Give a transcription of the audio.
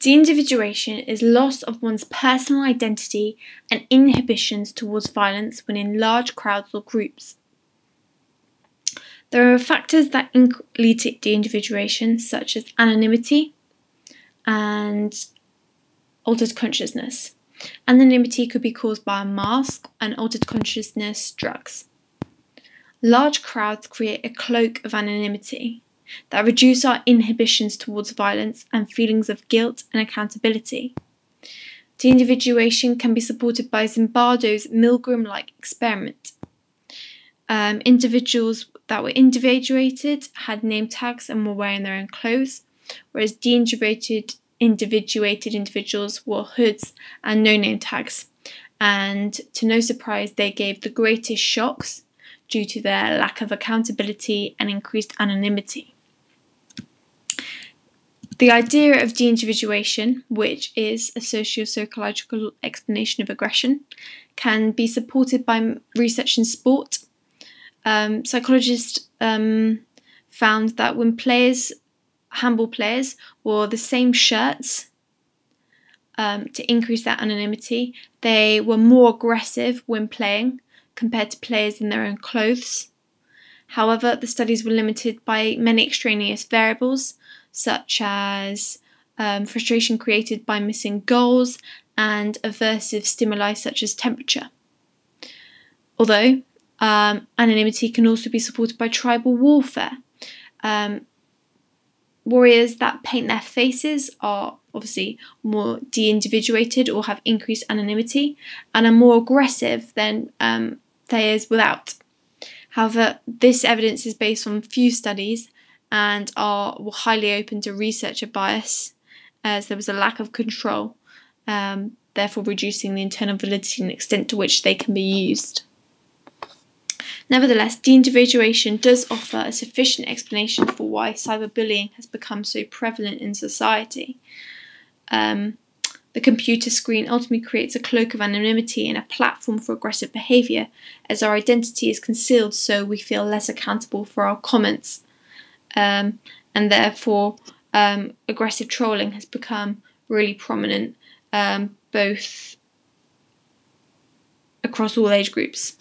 De-individuation is loss of one's personal identity and inhibitions towards violence when in large crowds or groups. There are factors that lead to de-individuation, such as anonymity and altered consciousness. Anonymity could be caused by a mask and altered consciousness drugs. Large crowds create a cloak of anonymity that reduce our inhibitions towards violence and feelings of guilt and accountability. De-individuation can be supported by Zimbardo's Milgram like experiment. Um, individuals that were individuated had name tags and were wearing their own clothes, whereas de-individuated individuated individuals wore hoods and no name tags. And to no surprise, they gave the greatest shocks due to their lack of accountability and increased anonymity. The idea of de-individuation, which is a socio-psychological explanation of aggression, can be supported by research in sport. Um, psychologists um, found that when players, handball players, wore the same shirts um, to increase their anonymity, they were more aggressive when playing compared to players in their own clothes. However, the studies were limited by many extraneous variables, such as um, frustration created by missing goals and aversive stimuli such as temperature. Although um, anonymity can also be supported by tribal warfare. Um, warriors that paint their faces are obviously more de individuated or have increased anonymity and are more aggressive than um, players without. However, this evidence is based on few studies and are highly open to researcher bias as there was a lack of control, um, therefore reducing the internal validity and extent to which they can be used. Nevertheless, de-individuation does offer a sufficient explanation for why cyberbullying has become so prevalent in society. Um, the computer screen ultimately creates a cloak of anonymity and a platform for aggressive behaviour, as our identity is concealed so we feel less accountable for our comments um, and therefore um, aggressive trolling has become really prominent um, both across all age groups.